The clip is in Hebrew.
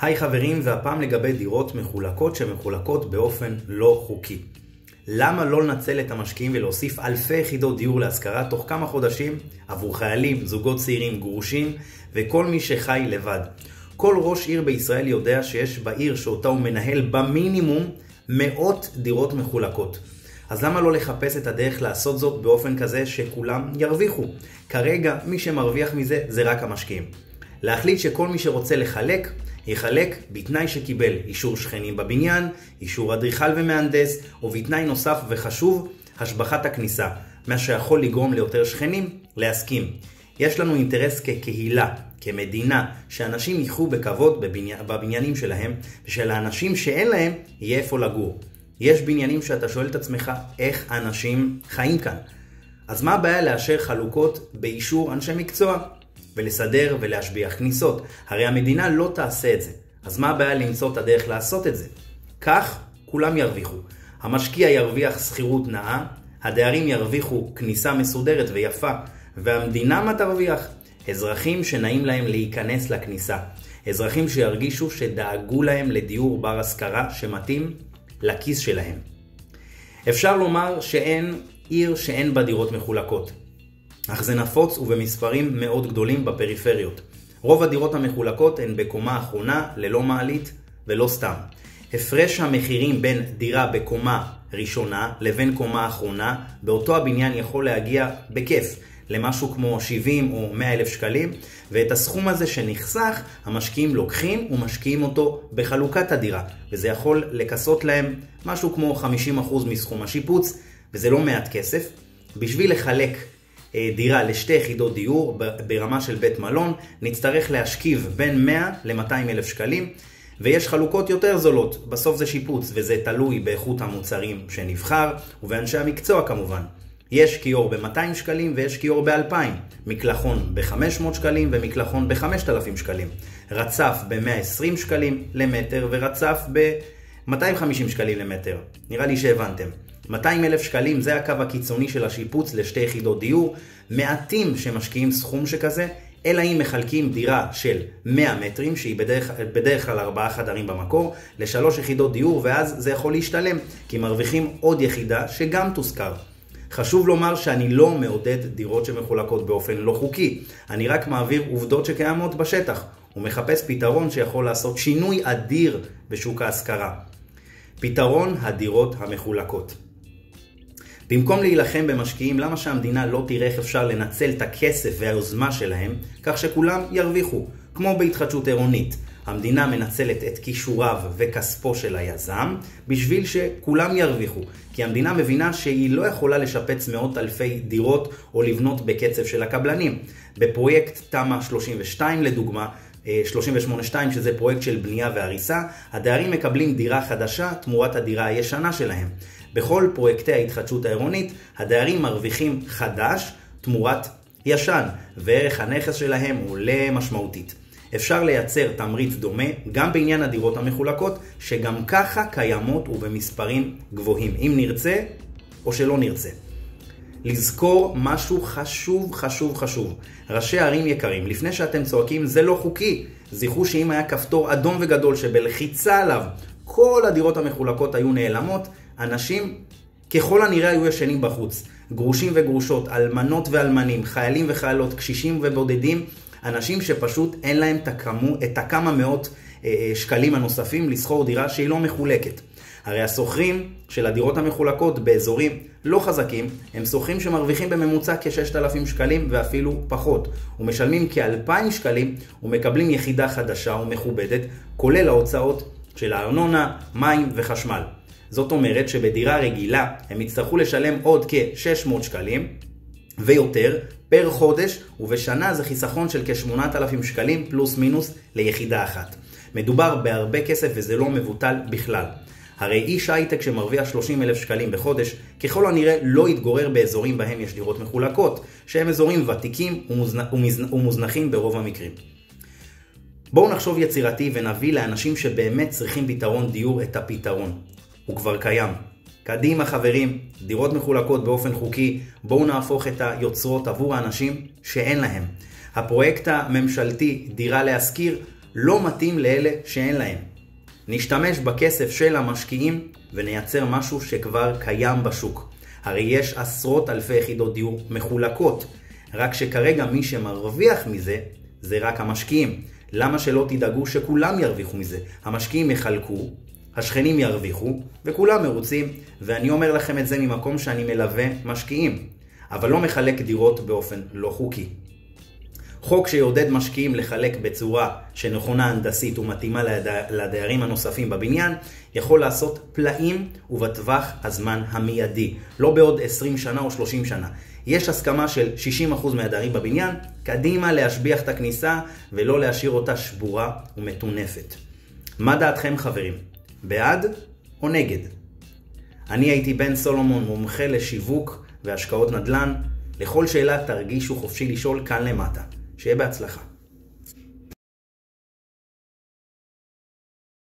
היי חברים, והפעם לגבי דירות מחולקות שמחולקות באופן לא חוקי. למה לא לנצל את המשקיעים ולהוסיף אלפי יחידות דיור להשכרה תוך כמה חודשים עבור חיילים, זוגות צעירים, גרושים וכל מי שחי לבד? כל ראש עיר בישראל יודע שיש בעיר שאותה הוא מנהל במינימום מאות דירות מחולקות. אז למה לא לחפש את הדרך לעשות זאת באופן כזה שכולם ירוויחו? כרגע מי שמרוויח מזה זה רק המשקיעים. להחליט שכל מי שרוצה לחלק, יחלק בתנאי שקיבל אישור שכנים בבניין, אישור אדריכל ומהנדס, ובתנאי נוסף וחשוב, השבחת הכניסה, מה שיכול לגרום ליותר שכנים להסכים. יש לנו אינטרס כקהילה, כמדינה, שאנשים יחו בכבוד בבני... בבניינים שלהם, ושלאנשים שאין להם יהיה איפה לגור. יש בניינים שאתה שואל את עצמך איך אנשים חיים כאן. אז מה הבעיה לאשר חלוקות באישור אנשי מקצוע? ולסדר ולהשביח כניסות. הרי המדינה לא תעשה את זה. אז מה הבעיה למצוא את הדרך לעשות את זה? כך כולם ירוויחו. המשקיע ירוויח שכירות נאה, הדיירים ירוויחו כניסה מסודרת ויפה, והמדינה מה תרוויח? אזרחים שנעים להם להיכנס לכניסה. אזרחים שירגישו שדאגו להם לדיור בר השכרה שמתאים לכיס שלהם. אפשר לומר שאין עיר שאין בה דירות מחולקות. אך זה נפוץ ובמספרים מאוד גדולים בפריפריות. רוב הדירות המחולקות הן בקומה אחרונה, ללא מעלית ולא סתם. הפרש המחירים בין דירה בקומה ראשונה לבין קומה אחרונה באותו הבניין יכול להגיע בכיף למשהו כמו 70 או 100 אלף שקלים, ואת הסכום הזה שנחסך, המשקיעים לוקחים ומשקיעים אותו בחלוקת הדירה, וזה יכול לכסות להם משהו כמו 50% מסכום השיפוץ, וזה לא מעט כסף. בשביל לחלק דירה לשתי יחידות דיור ברמה של בית מלון, נצטרך להשכיב בין 100 ל-200 אלף שקלים, ויש חלוקות יותר זולות, בסוף זה שיפוץ, וזה תלוי באיכות המוצרים שנבחר, ובאנשי המקצוע כמובן. יש כיור ב-200 שקלים ויש כיור ב-2,000, מקלחון ב-500 שקלים ומקלחון ב-5,000 שקלים, רצף ב-120 שקלים למטר ורצף ב-250 שקלים למטר. נראה לי שהבנתם. 200 אלף שקלים זה הקו הקיצוני של השיפוץ לשתי יחידות דיור, מעטים שמשקיעים סכום שכזה, אלא אם מחלקים דירה של 100 מטרים, שהיא בדרך, בדרך כלל ארבעה חדרים במקור, לשלוש יחידות דיור, ואז זה יכול להשתלם, כי מרוויחים עוד יחידה שגם תושכר. חשוב לומר שאני לא מעודד דירות שמחולקות באופן לא חוקי, אני רק מעביר עובדות שקיימות בשטח, ומחפש פתרון שיכול לעשות שינוי אדיר בשוק ההשכרה. פתרון הדירות המחולקות. במקום להילחם במשקיעים, למה שהמדינה לא תראה איך אפשר לנצל את הכסף והיוזמה שלהם, כך שכולם ירוויחו, כמו בהתחדשות עירונית. המדינה מנצלת את כישוריו וכספו של היזם בשביל שכולם ירוויחו. כי המדינה מבינה שהיא לא יכולה לשפץ מאות אלפי דירות או לבנות בקצב של הקבלנים. בפרויקט תמ"א 32 לדוגמה, 38-2 אה, שזה פרויקט של בנייה והריסה, הדיירים מקבלים דירה חדשה תמורת הדירה הישנה שלהם. בכל פרויקטי ההתחדשות העירונית, הדיירים מרוויחים חדש תמורת ישן, וערך הנכס שלהם עולה משמעותית. אפשר לייצר תמריץ דומה גם בעניין הדירות המחולקות, שגם ככה קיימות ובמספרים גבוהים, אם נרצה או שלא נרצה. לזכור משהו חשוב, חשוב, חשוב. ראשי ערים יקרים, לפני שאתם צועקים זה לא חוקי, זכרו שאם היה כפתור אדום וגדול שבלחיצה עליו כל הדירות המחולקות היו נעלמות, אנשים ככל הנראה היו ישנים בחוץ. גרושים וגרושות, אלמנות ואלמנים, חיילים וחיילות, קשישים ובודדים, אנשים שפשוט אין להם את, הכמו, את הכמה מאות אה, אה, שקלים הנוספים לשכור דירה שהיא לא מחולקת. הרי השוכרים של הדירות המחולקות באזורים לא חזקים, הם שוכרים שמרוויחים בממוצע כ-6,000 שקלים ואפילו פחות, ומשלמים כ-2,000 שקלים ומקבלים יחידה חדשה ומכובדת, כולל ההוצאות של הארנונה, מים וחשמל. זאת אומרת שבדירה רגילה הם יצטרכו לשלם עוד כ-600 שקלים ויותר פר חודש, ובשנה זה חיסכון של כ-8,000 שקלים פלוס מינוס ליחידה אחת. מדובר בהרבה כסף וזה לא מבוטל בכלל. הרי איש הייטק שמרוויח 30 אלף שקלים בחודש, ככל הנראה לא יתגורר באזורים בהם יש דירות מחולקות, שהם אזורים ותיקים ומוזנחים ברוב המקרים. בואו נחשוב יצירתי ונביא לאנשים שבאמת צריכים פתרון דיור את הפתרון. הוא כבר קיים. קדימה חברים, דירות מחולקות באופן חוקי, בואו נהפוך את היוצרות עבור האנשים שאין להם. הפרויקט הממשלתי דירה להשכיר לא מתאים לאלה שאין להם. נשתמש בכסף של המשקיעים ונייצר משהו שכבר קיים בשוק. הרי יש עשרות אלפי יחידות דיור מחולקות, רק שכרגע מי שמרוויח מזה זה רק המשקיעים. למה שלא תדאגו שכולם ירוויחו מזה? המשקיעים יחלקו, השכנים ירוויחו, וכולם מרוצים, ואני אומר לכם את זה ממקום שאני מלווה משקיעים, אבל לא מחלק דירות באופן לא חוקי. חוק שיעודד משקיעים לחלק בצורה שנכונה הנדסית ומתאימה לדיירים הנוספים בבניין, יכול לעשות פלאים ובטווח הזמן המיידי, לא בעוד 20 שנה או 30 שנה. יש הסכמה של 60% מהדיירים בבניין, קדימה להשביח את הכניסה ולא להשאיר אותה שבורה ומטונפת. מה דעתכם חברים? בעד או נגד? אני הייתי בן סולומון, מומחה לשיווק והשקעות נדל"ן. לכל שאלה תרגישו חופשי לשאול כאן למטה. שיהיה בהצלחה.